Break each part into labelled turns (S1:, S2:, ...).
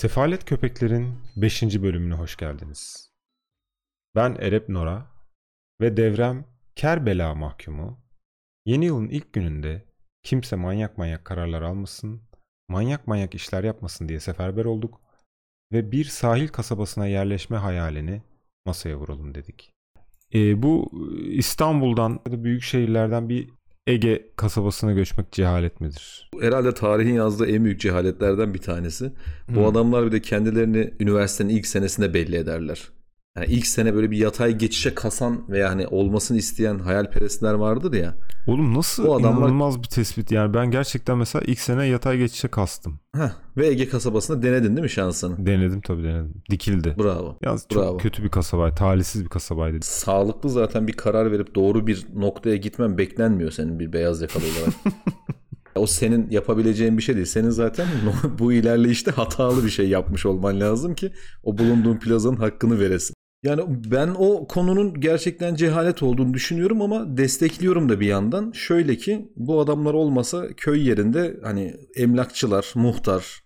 S1: Sefalet Köpekler'in 5. bölümüne hoş geldiniz. Ben Erep Nora ve devrem Kerbela mahkumu. Yeni yılın ilk gününde kimse manyak manyak kararlar almasın, manyak manyak işler yapmasın diye seferber olduk ve bir sahil kasabasına yerleşme hayalini masaya vuralım dedik. E, bu İstanbul'dan ya da büyük şehirlerden bir Ege kasabasına göçmek cehalet midir?
S2: Herhalde tarihin yazdığı en büyük cehaletlerden bir tanesi. Bu hmm. adamlar bir de kendilerini üniversitenin ilk senesinde belli ederler. Yani ilk sene böyle bir yatay geçişe kasan veya hani olmasını isteyen hayalperestler vardır ya.
S1: Oğlum nasıl o adamlar... inanılmaz bir tespit yani ben gerçekten mesela ilk sene yatay geçişe kastım.
S2: Heh, ve Ege kasabasında denedin değil mi şansını?
S1: Denedim tabii denedim. Dikildi.
S2: Bravo.
S1: Yalnız çok Bravo. kötü bir kasabaydı. Talihsiz bir kasabaydı.
S2: Sağlıklı zaten bir karar verip doğru bir noktaya gitmen beklenmiyor senin bir beyaz yakalı olarak. O senin yapabileceğin bir şey değil. Senin zaten bu ilerleyişte hatalı bir şey yapmış olman lazım ki o bulunduğun plazanın hakkını veresin. Yani ben o konunun gerçekten cehalet olduğunu düşünüyorum ama destekliyorum da bir yandan. Şöyle ki bu adamlar olmasa köy yerinde hani emlakçılar, muhtar,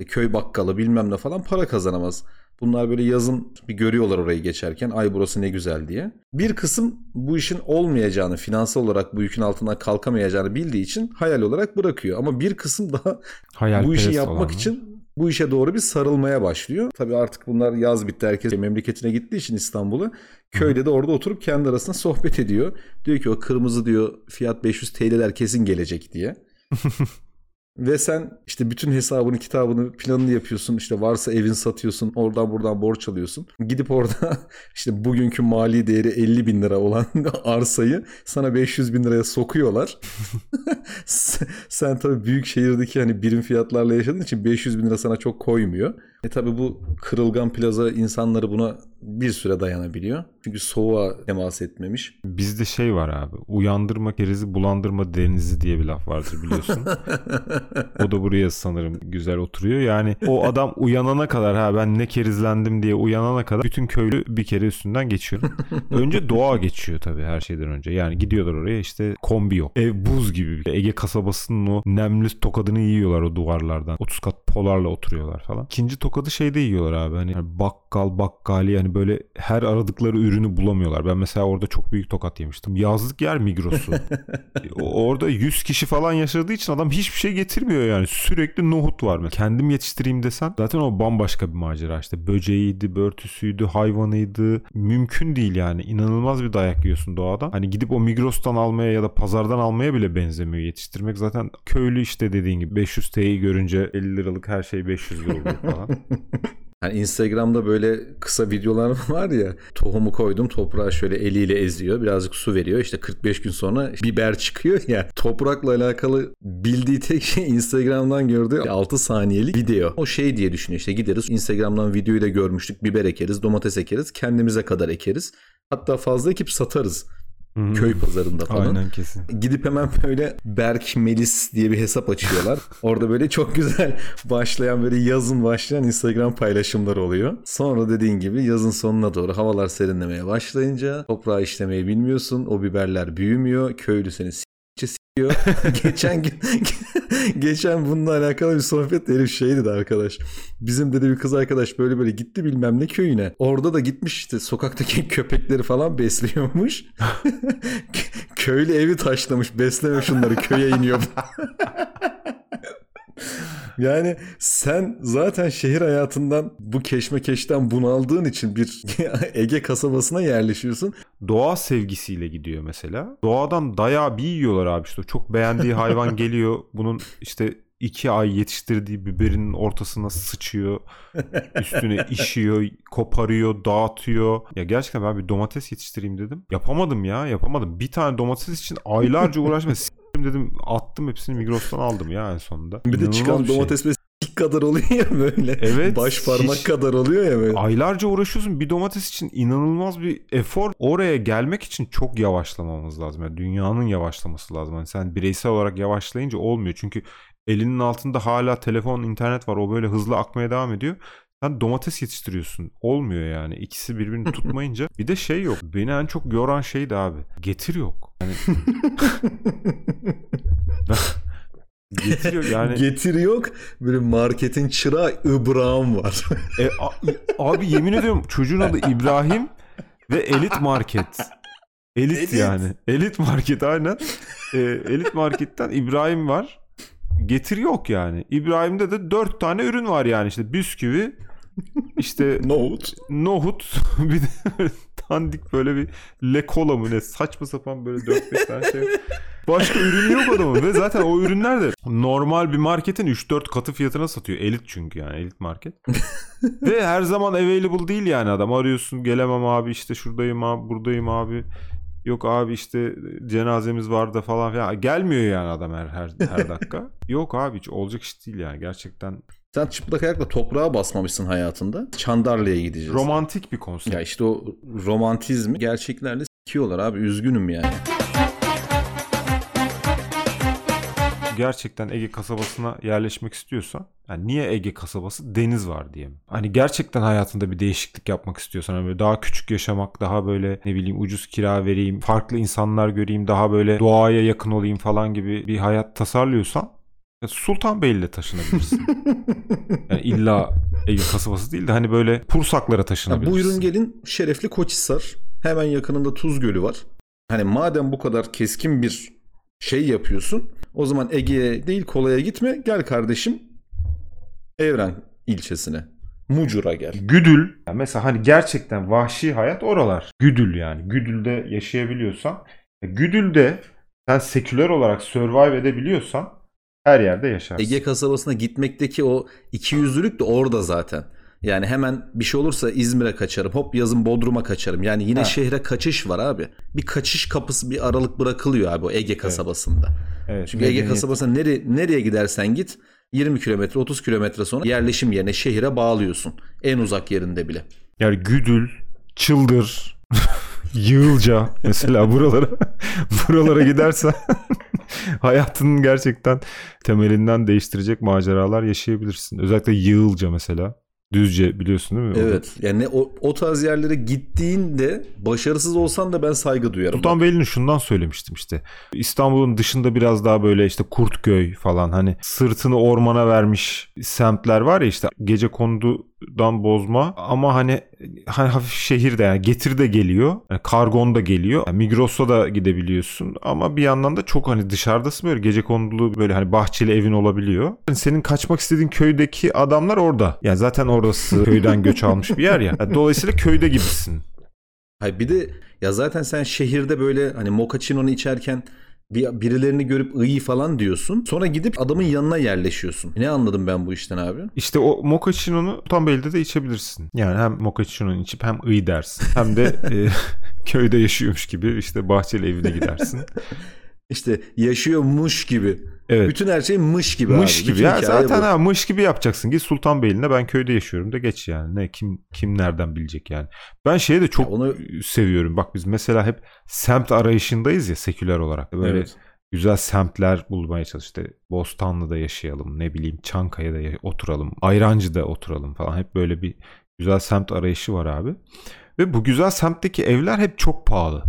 S2: e, köy bakkalı bilmem ne falan para kazanamaz. Bunlar böyle yazın bir görüyorlar orayı geçerken ay burası ne güzel diye. Bir kısım bu işin olmayacağını, finansal olarak bu yükün altından kalkamayacağını bildiği için hayal olarak bırakıyor. Ama bir kısım daha hayal bu işi yapmak olan için bu işe doğru bir sarılmaya başlıyor. Tabii artık bunlar yaz bitti herkes memleketine gittiği için İstanbul'a köyde de orada oturup kendi arasında sohbet ediyor. Diyor ki o kırmızı diyor fiyat 500 TL'ler kesin gelecek diye. Ve sen işte bütün hesabını, kitabını, planını yapıyorsun. İşte varsa evin satıyorsun. Oradan buradan borç alıyorsun. Gidip orada işte bugünkü mali değeri 50 bin lira olan arsayı sana 500 bin liraya sokuyorlar. sen tabii büyük şehirdeki hani birim fiyatlarla yaşadığın için 500 bin lira sana çok koymuyor. E tabii bu kırılgan plaza insanları buna bir süre dayanabiliyor. Çünkü soğuğa temas etmemiş.
S1: Bizde şey var abi. Uyandırma kerizi bulandırma denizi diye bir laf vardır biliyorsun. o da buraya sanırım güzel oturuyor. Yani o adam uyanana kadar ha ben ne kerizlendim diye uyanana kadar bütün köylü bir kere üstünden geçiyor. önce doğa geçiyor tabii her şeyden önce. Yani gidiyorlar oraya işte kombi yok. Ev buz gibi. Ege kasabasının o nemli tokadını yiyorlar o duvarlardan. 30 kat polarla oturuyorlar falan. İkinci tokadı şeyde yiyorlar abi. Hani bakkal bakkali yani böyle her aradıkları ürünü bulamıyorlar. Ben mesela orada çok büyük tokat yemiştim. Yazlık yer Migros'u. orada 100 kişi falan yaşadığı için adam hiçbir şey getirmiyor yani. Sürekli nohut var mesela. Kendim yetiştireyim desen zaten o bambaşka bir macera işte. Böceğiydi, börtüsüydü, hayvanıydı. Mümkün değil yani. İnanılmaz bir dayak yiyorsun doğadan. Hani gidip o Migros'tan almaya ya da pazardan almaya bile benzemiyor yetiştirmek. Zaten köylü işte dediğin gibi 500 TL'yi görünce 50 liralık her şey 500 lira oluyor falan.
S2: Hani Instagram'da böyle kısa videolar var ya tohumu koydum toprağa şöyle eliyle eziyor birazcık su veriyor. İşte 45 gün sonra biber çıkıyor ya. Toprakla alakalı bildiği tek şey Instagram'dan gördüğü 6 saniyelik video. O şey diye düşünüyor işte gideriz Instagram'dan videoyu da görmüştük biber ekeriz domates ekeriz kendimize kadar ekeriz. Hatta fazla ekip satarız Hı-hı. köy pazarında falan.
S1: Aynen kesin.
S2: Gidip hemen böyle Berk Melis diye bir hesap açıyorlar. Orada böyle çok güzel başlayan böyle yazın başlayan Instagram paylaşımları oluyor. Sonra dediğin gibi yazın sonuna doğru havalar serinlemeye başlayınca toprağı işlemeyi bilmiyorsun. O biberler büyümüyor. Köylü seni diyor. geçen gün geçen bununla alakalı bir sohbet herif şey dedi arkadaş. Bizim dedi bir kız arkadaş böyle böyle gitti bilmem ne köyüne. Orada da gitmiş işte sokaktaki köpekleri falan besliyormuş. Köylü evi taşlamış besleme şunları köye iniyor. Yani sen zaten şehir hayatından bu keşmekeşten bunaldığın için bir Ege kasabasına yerleşiyorsun.
S1: Doğa sevgisiyle gidiyor mesela. Doğadan dayağı bir yiyorlar abi işte. Çok beğendiği hayvan geliyor. Bunun işte iki ay yetiştirdiği biberinin ortasına sıçıyor. Üstüne işiyor, koparıyor, dağıtıyor. Ya gerçekten ben bir domates yetiştireyim dedim. Yapamadım ya yapamadım. Bir tane domates için aylarca uğraşmadım dedim attım hepsini Migros'tan aldım ya en sonunda.
S2: Bir de çıkan şey. domates ve kadar oluyor ya böyle. Evet. Baş parmak hiç, kadar oluyor ya böyle.
S1: Aylarca uğraşıyorsun bir domates için inanılmaz bir efor. Oraya gelmek için çok yavaşlamamız lazım. Yani dünyanın yavaşlaması lazım. Yani sen bireysel olarak yavaşlayınca olmuyor. Çünkü elinin altında hala telefon, internet var. O böyle hızlı akmaya devam ediyor. Sen domates yetiştiriyorsun. Olmuyor yani. İkisi birbirini tutmayınca. bir de şey yok. Beni en çok yoran şeydi abi. Getir yok. Yani... getiriyor yani.
S2: Getir yok. Böyle marketin çırağı İbrahim var.
S1: E, a- abi yemin ediyorum çocuğun adı İbrahim ve Elit Market. Elit,
S2: Elit.
S1: yani. Elit Market aynen. E, Elit Market'ten İbrahim var. Getir yok yani. İbrahim'de de dört tane ürün var yani işte bisküvi, işte
S2: Nohut.
S1: nohut, bir de böyle dandik böyle bir lekola mı ne saçma sapan böyle 4-5 tane şey. Başka ürünü yok adamın ve zaten o ürünler de normal bir marketin 3-4 katı fiyatına satıyor. Elit çünkü yani elit market. ve her zaman available değil yani adam arıyorsun gelemem abi işte şuradayım abi buradayım abi. Yok abi işte cenazemiz var da falan filan. Gelmiyor yani adam her her, her dakika. Yok abi hiç olacak iş değil yani gerçekten.
S2: Sen çıplak ayakla toprağa basmamışsın hayatında. Çandarlı'ya gideceğiz.
S1: Romantik bir konsept.
S2: ya işte o romantizmi gerçeklerle sikiyorlar abi. Üzgünüm yani.
S1: gerçekten Ege kasabasına yerleşmek istiyorsan yani niye Ege kasabası deniz var diye mi? Hani gerçekten hayatında bir değişiklik yapmak istiyorsan hani böyle daha küçük yaşamak daha böyle ne bileyim ucuz kira vereyim farklı insanlar göreyim daha böyle doğaya yakın olayım falan gibi bir hayat tasarlıyorsan ya Sultanbeyli'de taşınabilirsin. yani illa Ege kasabası değil de hani böyle Pursaklara taşınabilirsin.
S2: buyurun gelin şerefli Koçhisar. Hemen yakınında Tuz Gölü var. Hani madem bu kadar keskin bir şey yapıyorsun o zaman Ege'ye değil kolaya gitme gel kardeşim Evren ilçesine. Mucur'a gel.
S1: Güdül. Ya mesela hani gerçekten vahşi hayat oralar. Güdül yani. Güdül'de yaşayabiliyorsan. ya Güdül'de sen seküler olarak survive edebiliyorsan her yerde yaşarsın.
S2: Ege kasabasına gitmekteki o ikiyüzlülük de orada zaten. Yani hemen bir şey olursa İzmir'e kaçarım. Hop yazın Bodrum'a kaçarım. Yani yine
S1: Ha.
S2: şehre kaçış var abi. Bir kaçış kapısı bir aralık bırakılıyor abi o Ege kasabasında.
S1: Evet,
S2: Çünkü Ege kasabasına nere, nereye gidersen git 20 kilometre 30 kilometre sonra yerleşim yerine şehire bağlıyorsun. En uzak yerinde bile.
S1: Yani Güdül, Çıldır, Yığılca mesela buralara buralara gidersen hayatının gerçekten temelinden değiştirecek maceralar yaşayabilirsin. Özellikle Yığılca mesela. Düzce biliyorsun değil mi?
S2: Evet. Yani o, o tarz yerlere gittiğinde başarısız olsan da ben saygı duyarım.
S1: Sultanbeyli'ni şundan söylemiştim işte. İstanbul'un dışında biraz daha böyle işte Kurtköy falan hani sırtını ormana vermiş semtler var ya işte gece kondudan bozma ama hani hani hafif şehirde yani getir de geliyor. Yani kargon da geliyor. Yani Migros'a da gidebiliyorsun ama bir yandan da çok hani dışarıdasın böyle gece kondulu böyle hani bahçeli evin olabiliyor. Yani senin kaçmak istediğin köydeki adamlar orada. Yani zaten orası köyden göç almış bir yer ya. Yani dolayısıyla köyde gibisin.
S2: Hayır bir de ya zaten sen şehirde böyle hani mochaccino'nu içerken bir, birilerini görüp iyi falan diyorsun. Sonra gidip adamın yanına yerleşiyorsun. Ne anladım ben bu işten abi?
S1: İşte o mochaccino'nu Sultanbeyli'de de içebilirsin. Yani hem mochaccino'nu içip hem ıy dersin. Hem de e, köyde yaşıyormuş gibi işte bahçeli evine gidersin.
S2: İşte yaşıyormuş gibi.
S1: Evet.
S2: Bütün her şey mış gibi
S1: mış
S2: abi.
S1: gibi.
S2: Bütün
S1: Ya zaten
S2: bu.
S1: ha mış gibi yapacaksın. Git Sultanbeyli'ne ben köyde yaşıyorum da geç yani. Ne kim kim nereden bilecek yani. Ben şeye de çok
S2: Ya onu-
S1: seviyorum. Bak biz mesela hep semt arayışındayız ya seküler olarak. Böyle
S2: Evet.
S1: güzel semtler bulmaya çalış. İşte Bostanlı'da yaşayalım, ne bileyim Çankaya'da ya- oturalım, Ayrancı'da oturalım falan. Hep böyle bir güzel semt arayışı var abi. Ve bu güzel semtteki evler hep çok pahalı.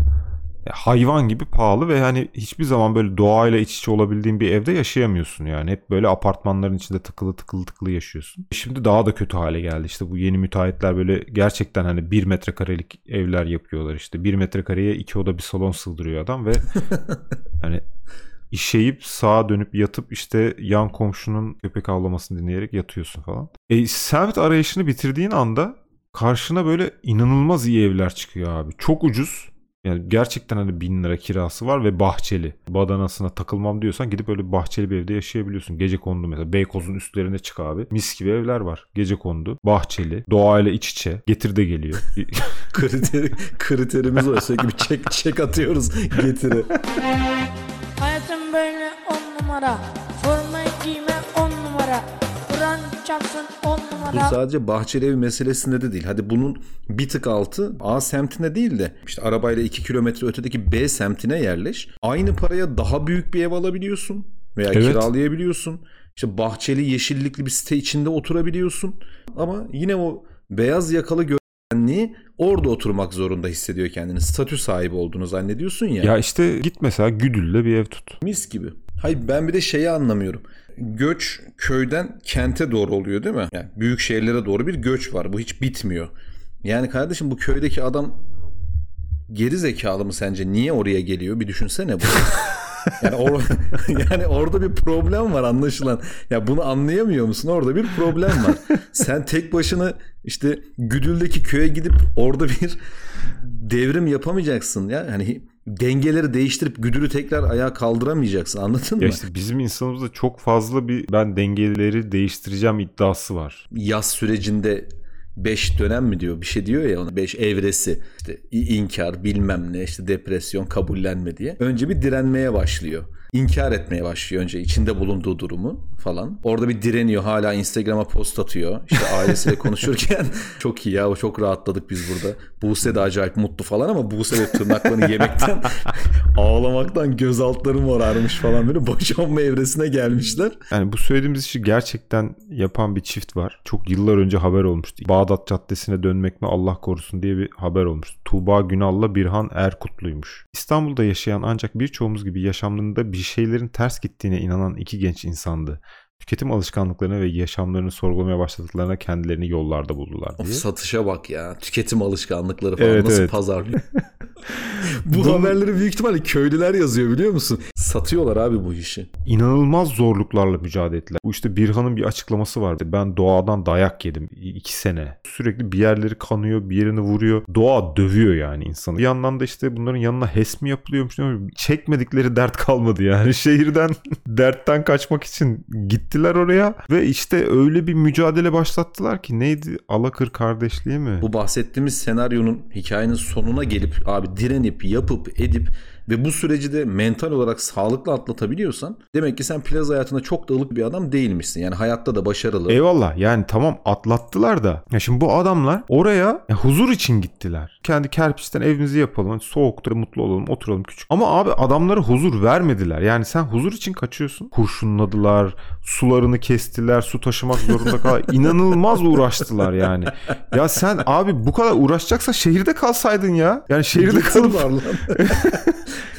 S1: Hayvan gibi pahalı ve hani hiçbir zaman böyle doğayla iç içe olabildiğin bir evde yaşayamıyorsun yani. Hep böyle apartmanların içinde tıkılı tıkılı tıkılı yaşıyorsun. Şimdi daha da kötü hale geldi. İşte bu yeni müteahhitler böyle gerçekten hani bir metrekarelik evler yapıyorlar işte. Bir metrekareye iki oda bir salon sığdırıyor adam ve hani işeyip sağa dönüp yatıp işte yan komşunun köpek avlamasını dinleyerek yatıyorsun falan. E, semt arayışını bitirdiğin anda karşına böyle inanılmaz iyi evler çıkıyor abi. Çok ucuz. Yani gerçekten hani bin lira kirası var ve bahçeli. Badanasına takılmam diyorsan gidip öyle bahçeli bir evde yaşayabiliyorsun. Gece kondu mesela. Beykoz'un üstlerine çık abi. Mis gibi evler var. Gece kondu. Bahçeli. Doğayla iç içe. Getir de geliyor.
S2: Kriteri, kriterimiz o. Sürekli bir çek, çek atıyoruz getiri.
S3: Hayatım böyle on numara Çarpsın on
S2: Bu
S3: numara
S2: sadece bahçeli ev meselesinde de değil. Hadi bunun bir tık altı A semtine değil de işte arabayla 2 kilometre ötedeki B semtine yerleş. Aynı paraya daha büyük bir ev alabiliyorsun veya
S1: Evet.
S2: kiralayabiliyorsun. İşte bahçeli yeşillikli bir site içinde oturabiliyorsun. Ama yine o beyaz yakalı görenliği orada oturmak zorunda hissediyor kendini. Statü sahibi olduğunu zannediyorsun ya.
S1: ya işte git mesela Güdül'de bir ev tut.
S2: Mis gibi. Hayır ben bir de şeyi anlamıyorum. Göç köyden kente doğru oluyor değil mi? Yani büyük şehirlere doğru bir göç var. Bu hiç bitmiyor. Yani kardeşim bu köydeki adam geri zekalı mı sence? Niye oraya geliyor? Bir düşünsene bu. yani, or yani orada bir problem var anlaşılan. Ya bunu anlayamıyor musun? Orada bir problem var. Sen tek başına işte Güdül'deki köye gidip orada bir devrim yapamayacaksın ya. Hani dengeleri değiştirip Güdül'ü tekrar ayağa kaldıramayacaksın. Anladın
S1: Ya
S2: mı?
S1: işte bizim insanımızda çok fazla bir ben dengeleri değiştireceğim iddiası var.
S2: Yaz sürecinde 5 dönem mi diyor bir şey diyor ya ona 5 evresi işte inkar bilmem ne işte depresyon kabullenme diye önce bir direnmeye başlıyor İnkar etmeye başlıyor önce içinde bulunduğu durumu falan. Orada bir direniyor hala Instagram'a post atıyor. İşte ailesiyle konuşurken çok iyi ya çok rahatladık biz burada. Buse de acayip mutlu falan ama Buse de tırnaklarını yemekten ağlamaktan göz altları morarmış falan böyle boşanma evresine gelmişler.
S1: Yani bu söylediğimiz işi gerçekten yapan bir çift var. Çok yıllar önce haber olmuştu. Bağdat Caddesi'ne dönmek mi Allah korusun diye bir haber olmuştu. Tuğba Günal'la Birhan Erkutlu'ymuş. İstanbul'da yaşayan ancak birçoğumuz gibi yaşamlarında bir şeylerin ters gittiğine inanan iki genç insandı. Tüketim alışkanlıklarını ve yaşamlarını sorgulamaya başladıklarına kendilerini yollarda buldular
S2: Of
S1: diye.
S2: satışa bak ya. Tüketim alışkanlıkları falan
S1: Evet,
S2: nasıl
S1: evet.
S2: pazarlıyor. bu
S1: Bunun-
S2: haberleri büyük ihtimalle köylüler yazıyor biliyor musun? Satıyorlar abi bu işi.
S1: İnanılmaz zorluklarla mücadele ettiler. Bu işte Birhan'ın bir açıklaması vardı. Ben doğadan dayak yedim. iki sene. Sürekli bir yerleri kanıyor, bir yerini vuruyor. Doğa dövüyor yani insanı. Bir yandan da işte bunların yanına HES mi yapılıyormuş? Çekmedikleri dert kalmadı yani. Şehirden dertten kaçmak için gittiler oraya. Ve işte öyle bir mücadele başlattılar ki neydi? Alakır kardeşliği mi?
S2: Bu bahsettiğimiz senaryonun hikayenin sonuna gelip abi direnip yapıp edip ve bu süreci de mental olarak sağlıklı atlatabiliyorsan demek ki sen plaz hayatında çok da ılık bir adam değilmişsin. Yani hayatta da başarılı.
S1: Eyvallah yani tamam atlattılar da. Ya şimdi bu adamlar oraya ya huzur için gittiler. Kendi kerpiçten evimizi yapalım. Soğukta mutlu olalım oturalım küçük. Ama abi adamlara huzur vermediler. Yani sen huzur için kaçıyorsun. Kurşunladılar. Sularını kestiler. Su taşımak zorunda kaldılar. İnanılmaz uğraştılar yani. Ya sen abi bu kadar uğraşacaksa şehirde kalsaydın ya. Yani şehirde kalıp.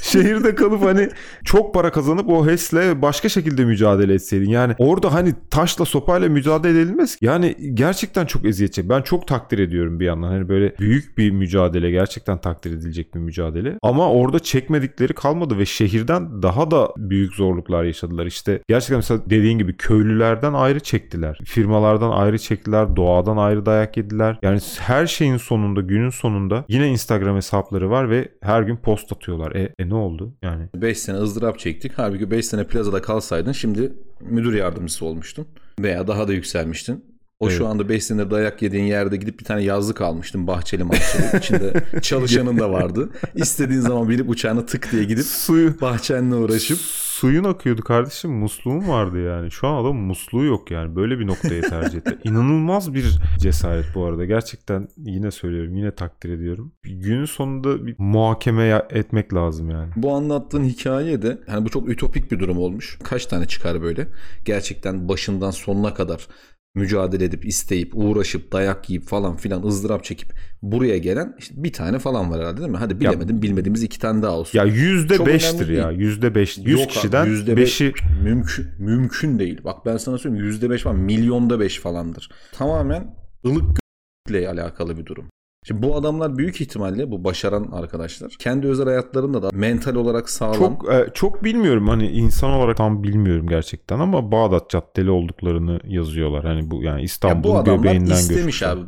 S1: şehirde kalıp hani çok para kazanıp o HES'le başka şekilde mücadele etseydin. Yani orada hani taşla sopayla mücadele edilmez. Yani gerçekten çok eziyet çek- Ben çok takdir ediyorum bir yandan. Hani böyle büyük bir mücadele gerçekten takdir edilecek bir mücadele. Ama orada çekmedikleri kalmadı ve şehirden daha da büyük zorluklar yaşadılar. İşte gerçekten mesela dediğin gibi köylülerden ayrı çektiler. Firmalardan ayrı çektiler. Doğadan ayrı dayak yediler. Yani her şeyin sonunda günün sonunda yine Instagram hesapları var ve her gün post atıyorlar. E, e ne oldu? Yani
S2: 5 sene ızdırap çektik. Halbuki 5 sene plazada kalsaydın şimdi müdür yardımcısı olmuştun. Veya daha da yükselmiştin. O
S1: Evet.
S2: şu anda 5 senedir dayak yediğin yerde gidip bir tane yazlık almıştın. Bahçeli mahçeli. İçinde çalışanın da vardı. İstediğin zaman binip uçağına tık diye gidip
S1: suyu
S2: bahçenle uğraşıp
S1: suyun akıyordu kardeşim. Musluğum vardı yani. Şu an adamın musluğu yok yani. Böyle bir noktaya tercih etti. İnanılmaz bir cesaret bu arada. Gerçekten yine söylüyorum. Yine takdir ediyorum. Günün sonunda bir muhakeme etmek lazım yani.
S2: bu anlattığın hikaye de hani bu çok ütopik bir durum olmuş. Kaç tane çıkar böyle? Gerçekten başından sonuna kadar mücadele edip isteyip uğraşıp dayak yiyip falan filan ızdırap çekip buraya gelen işte bir tane falan var herhalde değil mi? Hadi bilemedim bilmediğimiz iki tane daha olsun.
S1: Ya yüzde beştir ya. Yüzde beş. Yüz kişiden
S2: yüzde
S1: beşi
S2: mümkün mümkün değil. Bak ben sana söyleyeyim yüzde beş falan milyonda beş falandır. Tamamen ılık ile alakalı bir durum. Şimdi bu adamlar büyük ihtimalle bu başaran arkadaşlar kendi özel hayatlarında da mental olarak sağlam.
S1: çok e, çok bilmiyorum hani insan olarak tam bilmiyorum gerçekten ama Bağdat Caddeli olduklarını yazıyorlar. Hani bu yani
S2: ya bu
S1: İstanbul'un göbeğinden
S2: istemiş
S1: göçmüşler.
S2: abi.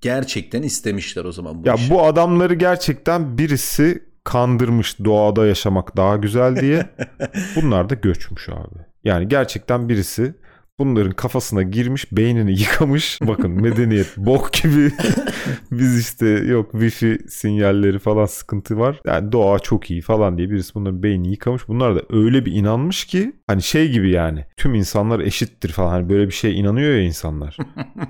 S2: Gerçekten istemişler o zaman bu
S1: Ya
S2: işi.
S1: bu adamları gerçekten birisi kandırmış doğada yaşamak daha güzel diye. Bunlar da göçmüş abi. Yani gerçekten birisi bunların kafasına girmiş, beynini yıkamış. Bakın medeniyet bok gibi. Biz işte yok wifi sinyalleri falan sıkıntı var. Yani doğa çok iyi falan diye birisi bunların beynini yıkamış. Bunlar da öyle bir inanmış ki hani şey gibi yani tüm insanlar eşittir falan. Hani böyle bir şeye inanıyor ya insanlar.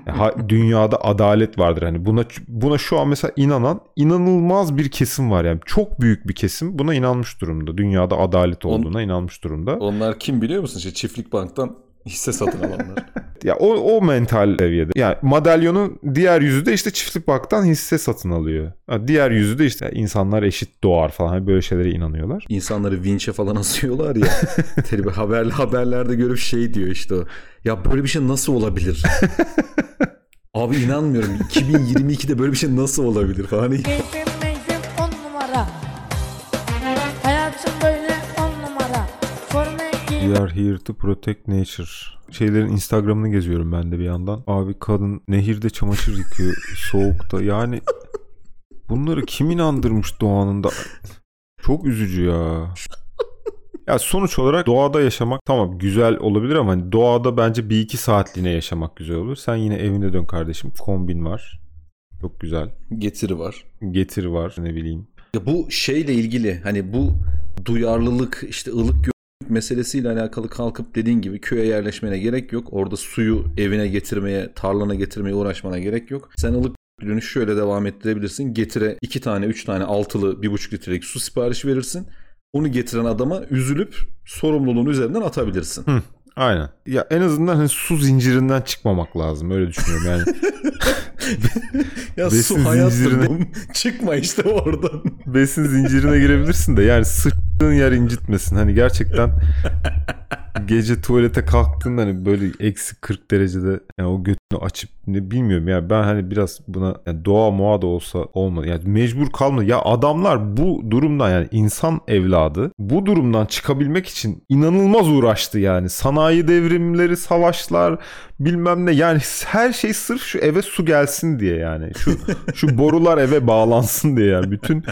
S1: Ya ha- dünyada adalet vardır hani buna buna şu an mesela inanan inanılmaz bir kesim var yani çok büyük bir kesim buna inanmış durumda dünyada adalet olduğuna inanmış durumda
S2: Onlar kim biliyor musun? İşte Çiftlik Bank'tan Hisse satın alanlar.
S1: Ya o, o mental seviyede. Yani madalyonun diğer yüzü de işte çiftlik baktan hisse satın alıyor. Ha, diğer yüzü de işte insanlar eşit doğar falan. Hani böyle şeylere inanıyorlar.
S2: İnsanları vinçe falan asıyorlar ya. Tabii haber, haberlerde görüp şey diyor işte o. Ya böyle bir şey nasıl olabilir? Abi inanmıyorum. 2022'de böyle bir şey nasıl olabilir falan.
S1: We are here to protect nature. Şeylerin Instagram'ını geziyorum ben de bir yandan. Abi kadın nehirde çamaşır yıkıyor soğukta. Yani bunları kim inandırmış doğanın da? Çok üzücü ya. Ya sonuç olarak doğada yaşamak tamam güzel olabilir ama hani doğada bence bir iki saatliğine yaşamak güzel olur. Sen yine evine dön kardeşim. Kombin var. Çok güzel.
S2: Getiri var.
S1: Getir var ne bileyim.
S2: Ya bu şeyle ilgili hani bu duyarlılık işte ılık meselesiyle alakalı kalkıp dediğin gibi köye yerleşmene gerek yok. Orada suyu evine getirmeye, tarlana getirmeye uğraşmana gerek yok. Sen ılık gönüllülüğünü şöyle devam ettirebilirsin. Getire iki tane, üç tane altılı, bir buçuk litrelik su siparişi verirsin. Onu getiren adama üzülüp sorumluluğunu üzerinden atabilirsin.
S1: Hı. Aynen. Ya en azından hani su zincirinden çıkmamak lazım. Öyle düşünüyorum yani.
S2: ya
S1: Besin
S2: su hayattır.
S1: zincirine-.
S2: Çıkma işte oradan.
S1: besin zincirine girebilirsin de yani sıçtığın yer incitmesin. Hani gerçekten gece tuvalete kalktığında hani böyle eksi 40 derecede yani o götünü açıp ne bilmiyorum ya ben hani biraz buna yani doğa moğa da olsa olmadı. Yani mecbur kalmadı. Ya adamlar bu durumdan yani insan evladı bu durumdan çıkabilmek için inanılmaz uğraştı yani. Sanayi devrimleri, savaşlar bilmem ne yani her şey sırf şu eve su gelsin diye yani. Şu şu borular eve bağlansın diye yani. Bütün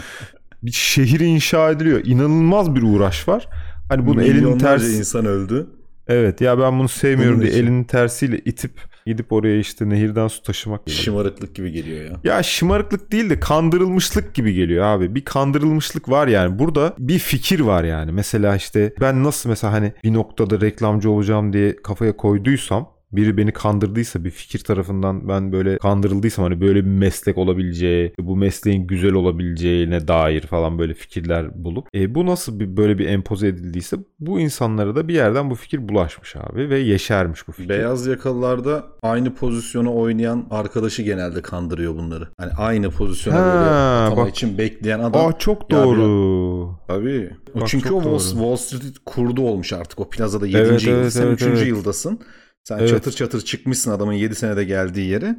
S1: bir şehir inşa ediliyor. İnanılmaz bir uğraş var. Hani bunu
S2: Milyonlarca
S1: tersi
S2: insan öldü.
S1: Evet ya ben bunu sevmiyorum
S2: Bunun
S1: diye
S2: için.
S1: elinin tersiyle itip gidip oraya işte nehirden su taşımak. geliyor.
S2: Şımarıklık gibi geliyor ya.
S1: Ya şımarıklık değil de kandırılmışlık gibi geliyor abi. Bir kandırılmışlık var yani. Burada bir fikir var yani. Mesela işte ben nasıl mesela hani bir noktada reklamcı olacağım diye kafaya koyduysam biri beni kandırdıysa bir fikir tarafından ben böyle kandırıldıysam hani böyle bir meslek olabileceği, bu mesleğin güzel olabileceğine dair falan böyle fikirler bulup e, bu nasıl bir böyle bir empoze edildiyse bu insanlara da bir yerden bu fikir bulaşmış abi ve yeşermiş bu fikir.
S2: Beyaz yakalılarda aynı pozisyonu oynayan arkadaşı genelde kandırıyor bunları. Hani aynı pozisyona
S1: Ha,
S2: böyle atama
S1: bak.
S2: için bekleyen adam.
S1: Aa çok doğru.
S2: Tabii.
S1: Bak,
S2: çünkü o Wall. Wall Street kurdu olmuş artık. O plazada 7.
S1: Evet,
S2: yıl.
S1: evet,
S2: Sen
S1: evet,
S2: 3.
S1: evet.
S2: yıldasın. Sen
S1: Evet.
S2: çatır çatır çıkmışsın adamın 7 senede geldiği yere.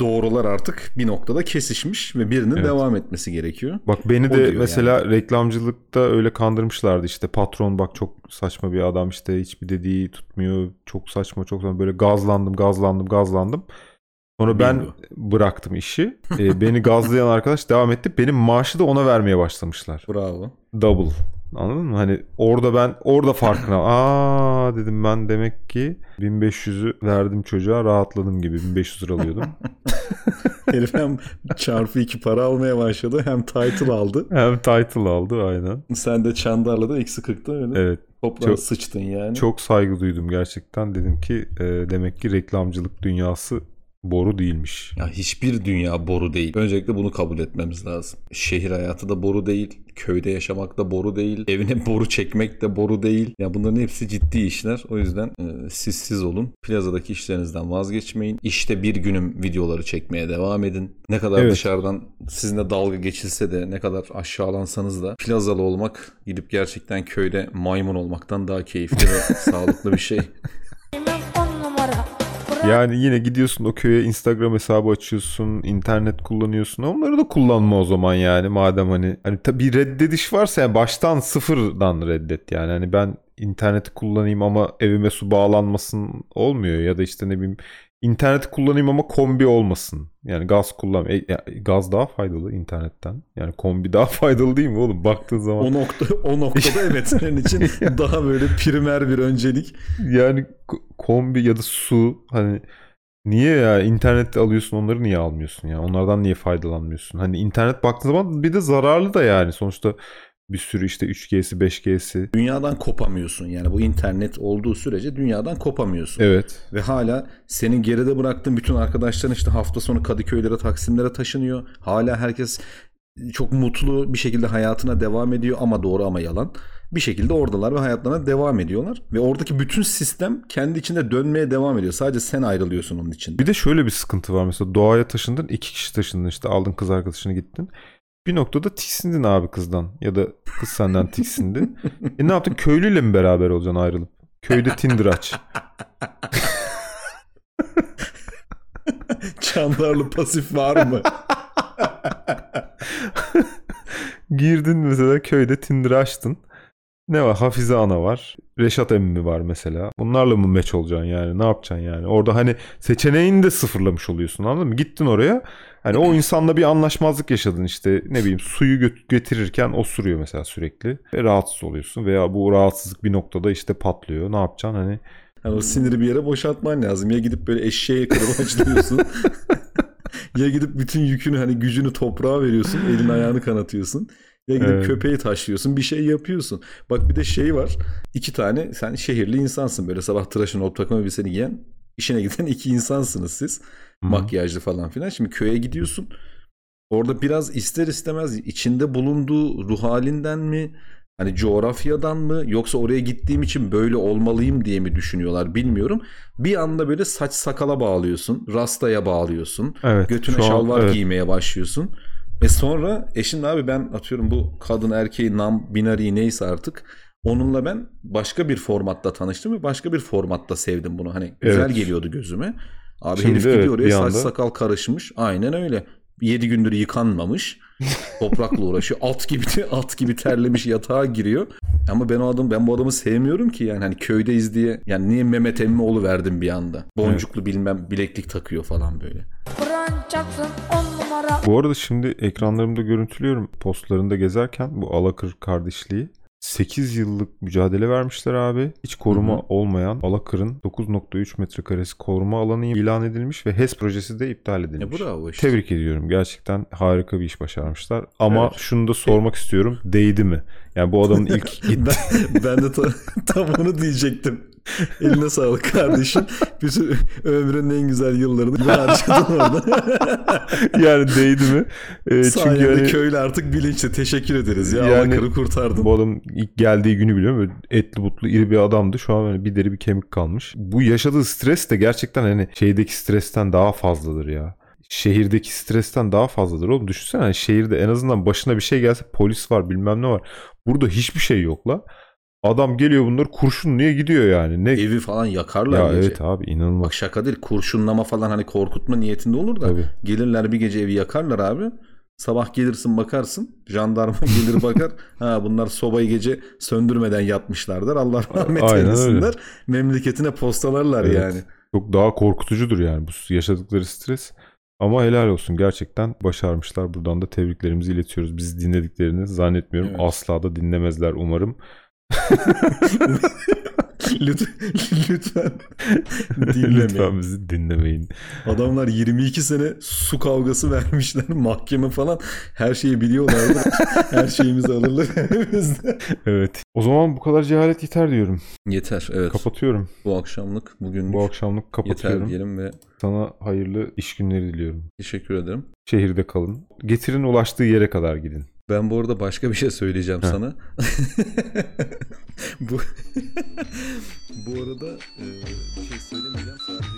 S2: Doğrular artık bir noktada kesişmiş ve birinin
S1: Evet.
S2: devam etmesi gerekiyor.
S1: Bak beni
S2: O
S1: de mesela reklamcılıkta öyle kandırmışlardı işte patron bak çok saçma bir adam işte hiçbir dediği tutmuyor çok saçma çok saçma böyle gazlandım gazlandım gazlandım. Sonra ben
S2: Bingo.
S1: bıraktım işi. Ee, beni gazlayan arkadaş devam etti. Benim maaşı da ona vermeye başlamışlar.
S2: Bravo.
S1: Double. Anladın mı? Hani orada ben orada farkına. Aa dedim ben demek ki 1500'ü verdim çocuğa rahatladım gibi 1500 lira alıyordum.
S2: Herif hem çarpı iki para almaya başladı hem title aldı.
S1: Hem title aldı aynen.
S2: Sen de Çandar'la da eksi 40'ta öyle
S1: Evet. Çok-
S2: sıçtın yani.
S1: Çok saygı duydum gerçekten. Dedim ki e, demek ki reklamcılık dünyası boru değilmiş.
S2: Ya hiçbir dünya boru değil. Öncelikle bunu kabul etmemiz lazım. Şehir hayatı da boru değil. Köyde yaşamak da boru değil. Evine boru çekmek de boru değil. Ya bunların hepsi ciddi işler. O yüzden e, siz siz olun. Plazadaki işlerinizden vazgeçmeyin. İşte bir günüm videoları çekmeye devam edin. Ne kadar
S1: Evet.
S2: dışarıdan sizinle dalga geçilse de ne kadar aşağılansanız da plazalı olmak gidip gerçekten köyde maymun olmaktan daha keyifli ve sağlıklı bir şey.
S1: Yani yine gidiyorsun o köye Instagram hesabı açıyorsun, internet kullanıyorsun. Onları da kullanma o zaman yani madem hani hani tabii reddediş varsa yani baştan sıfırdan reddet yani. Hani ben interneti kullanayım ama evime su bağlanmasın olmuyor ya da işte ne bileyim interneti kullanayım ama kombi olmasın. Yani gaz kullan e, gaz daha faydalı internetten. Yani kombi daha faydalı değil mi oğlum? Baktığın zaman
S2: O nokta o noktada evet senin için daha böyle primer bir öncelik.
S1: Yani ko- kombi ya da su hani niye ya internet alıyorsun onları niye almıyorsun ya? Onlardan niye faydalanmıyorsun? Hani internet baktığın zaman bir de zararlı da yani sonuçta bir sürü işte 3G'si 5G'si.
S2: Dünyadan kopamıyorsun. Yani bu internet olduğu sürece dünyadan kopamıyorsun.
S1: Evet.
S2: Ve hala senin geride bıraktığın bütün arkadaşların işte hafta sonu Kadıköylere, Taksimlere taşınıyor. Hala herkes çok mutlu bir şekilde hayatına devam ediyor ama doğru ama yalan. bir şekilde oradalar ve hayatlarına devam ediyorlar. Ve oradaki bütün sistem kendi içinde dönmeye devam ediyor. Sadece sen ayrılıyorsun onun için.
S1: Bir de şöyle bir sıkıntı var mesela doğaya taşındın iki kişi taşındın işte aldın kız arkadaşını gittin. Bir noktada tiksindin abi kızdan ya da kız senden tiksindi. e ne yaptın köylüyle mi beraber olacaksın ayrılıp? Köyde Tinder aç.
S2: Çandarlı pasif var mı?
S1: Girdin mesela köyde Tinder açtın. Ne var? Hafize Ana var. Reşat emmi var mesela. Bunlarla mı meç olacaksın yani? Ne yapacaksın yani? Orada hani seçeneğini de sıfırlamış oluyorsun anladın mı? Gittin oraya. Hani o insanla bir anlaşmazlık yaşadın işte ne bileyim suyu gö- getirirken osuruyor mesela sürekli. Ve rahatsız oluyorsun veya bu rahatsızlık bir noktada işte patlıyor. Ne yapacaksın hani?
S2: Yani o siniri bir yere boşaltman lazım. Ya gidip böyle eşeğe kırbaçlıyorsun. ya gidip bütün yükünü hani gücünü toprağa veriyorsun. Elin ayağını kanatıyorsun. Ya gidip
S1: Evet.
S2: köpeği taşlıyorsun. Bir şey yapıyorsun. Bak bir de şey var. iki tane sen şehirli insansın. Böyle sabah tıraşın olup takım elbiseni giyen işine giden iki insansınız siz.
S1: Hı.
S2: Makyajlı falan filan. Şimdi köye gidiyorsun. Orada biraz ister istemez içinde bulunduğu ruh halinden mi hani coğrafyadan mı yoksa oraya gittiğim için böyle olmalıyım diye mi düşünüyorlar bilmiyorum. Bir anda böyle saç sakala bağlıyorsun, rastaya bağlıyorsun.
S1: Evet.
S2: Götüne
S1: şu an-
S2: şalvar
S1: evet.
S2: giymeye başlıyorsun. Ve sonra eşin abi ben atıyorum bu kadın erkeği nam binari neyse artık onunla ben başka bir formatta tanıştım ve başka bir formatta sevdim bunu. Hani güzel
S1: Evet.
S2: geliyordu gözüme. Abi
S1: Şimdi
S2: herif gidiyor
S1: evet,
S2: oraya saç
S1: anda-
S2: sakal karışmış. Aynen öyle. 7 gündür yıkanmamış. Toprakla uğraşıyor. At gibi at gibi terlemiş yatağa giriyor. Ama ben o adam ben bu adamı sevmiyorum ki yani hani köydeyiz diye. Yani niye Mehmet Emmioğlu verdim bir anda. Boncuklu bilmem bileklik takıyor falan böyle.
S1: Bu arada şimdi ekranlarımda görüntülüyorum postlarında gezerken bu Alakır kardeşliği. 8 yıllık mücadele vermişler abi. Hiç koruma
S2: Hı hı.
S1: olmayan Alakır'ın 9.3 metrekaresi koruma alanı ilan edilmiş ve HES projesi de iptal
S2: E
S1: edilmiş.
S2: bravo işte.
S1: Tebrik ediyorum. Gerçekten harika bir iş başarmışlar. Ama
S2: Evet.
S1: şunu da sormak istiyorum. Değdi mi? Yani bu adamın ilk gitti.
S2: ben, ben de ta- tam onu diyecektim. Eline sağlık kardeşim. Bütün ömrünün en güzel yıllarını bu harcadın orada.
S1: yani değdi mi? Ee, çünkü hani
S2: köylü artık bilinçli. Teşekkür ederiz ya.
S1: Yani-
S2: Yani, kurtardın.
S1: bu adam ilk geldiği günü biliyorum. Böyle etli butlu iri bir adamdı. Şu an böyle bir deri bir kemik kalmış. Bu yaşadığı stres de gerçekten hani şeydeki stresten daha fazladır ya. Şehirdeki stresten daha fazladır oğlum. Düşünsene hani şehirde en azından başına bir şey gelse polis var bilmem ne var. Burada hiçbir şey yok la. Adam geliyor bunları kurşunluyor gidiyor yani. Ne
S2: Evi falan yakarlar
S1: ya
S2: gece.
S1: evet abi inanılmaz.
S2: Bak şaka değil. Kurşunlama falan hani korkutma niyetinde olur da.
S1: Tabii.
S2: Gelirler bir gece evi yakarlar abi. Sabah gelirsin bakarsın. Jandarma gelir bakar. ha bunlar sobayı gece söndürmeden yatmışlardır. Allah rahmet
S1: Aynen
S2: eylesinler. Memleketine postalarlar
S1: Evet.
S2: yani.
S1: Çok daha korkutucudur yani bu yaşadıkları stres. Ama helal olsun gerçekten başarmışlar. Buradan da tebriklerimizi iletiyoruz. Biz dinlediklerini zannetmiyorum.
S2: Evet.
S1: Asla da dinlemezler umarım.
S2: Lütfen, lütfen dinlemeyin.
S1: Lütfen bizi dinlemeyin.
S2: Adamlar 22 sene su kavgası vermişler mahkeme falan. Her şeyi biliyorlardı. Her şeyimizi alırlar elimizde.
S1: Evet. O zaman bu kadar cehalet yeter diyorum.
S2: Yeter evet.
S1: Kapatıyorum.
S2: Bu akşamlık bugünlük
S1: Bu akşamlık
S2: yeter
S1: kapatıyorum.
S2: diyelim ve
S1: Sana hayırlı iş günleri diliyorum.
S2: teşekkür ederim.
S1: Şehirde kalın. Getirin ulaştığı yere kadar gidin.
S2: Ben bu arada başka bir şey söyleyeceğim
S1: ha.
S2: sana. bu bu arada e, şey söylemeyeceğim. Sadece...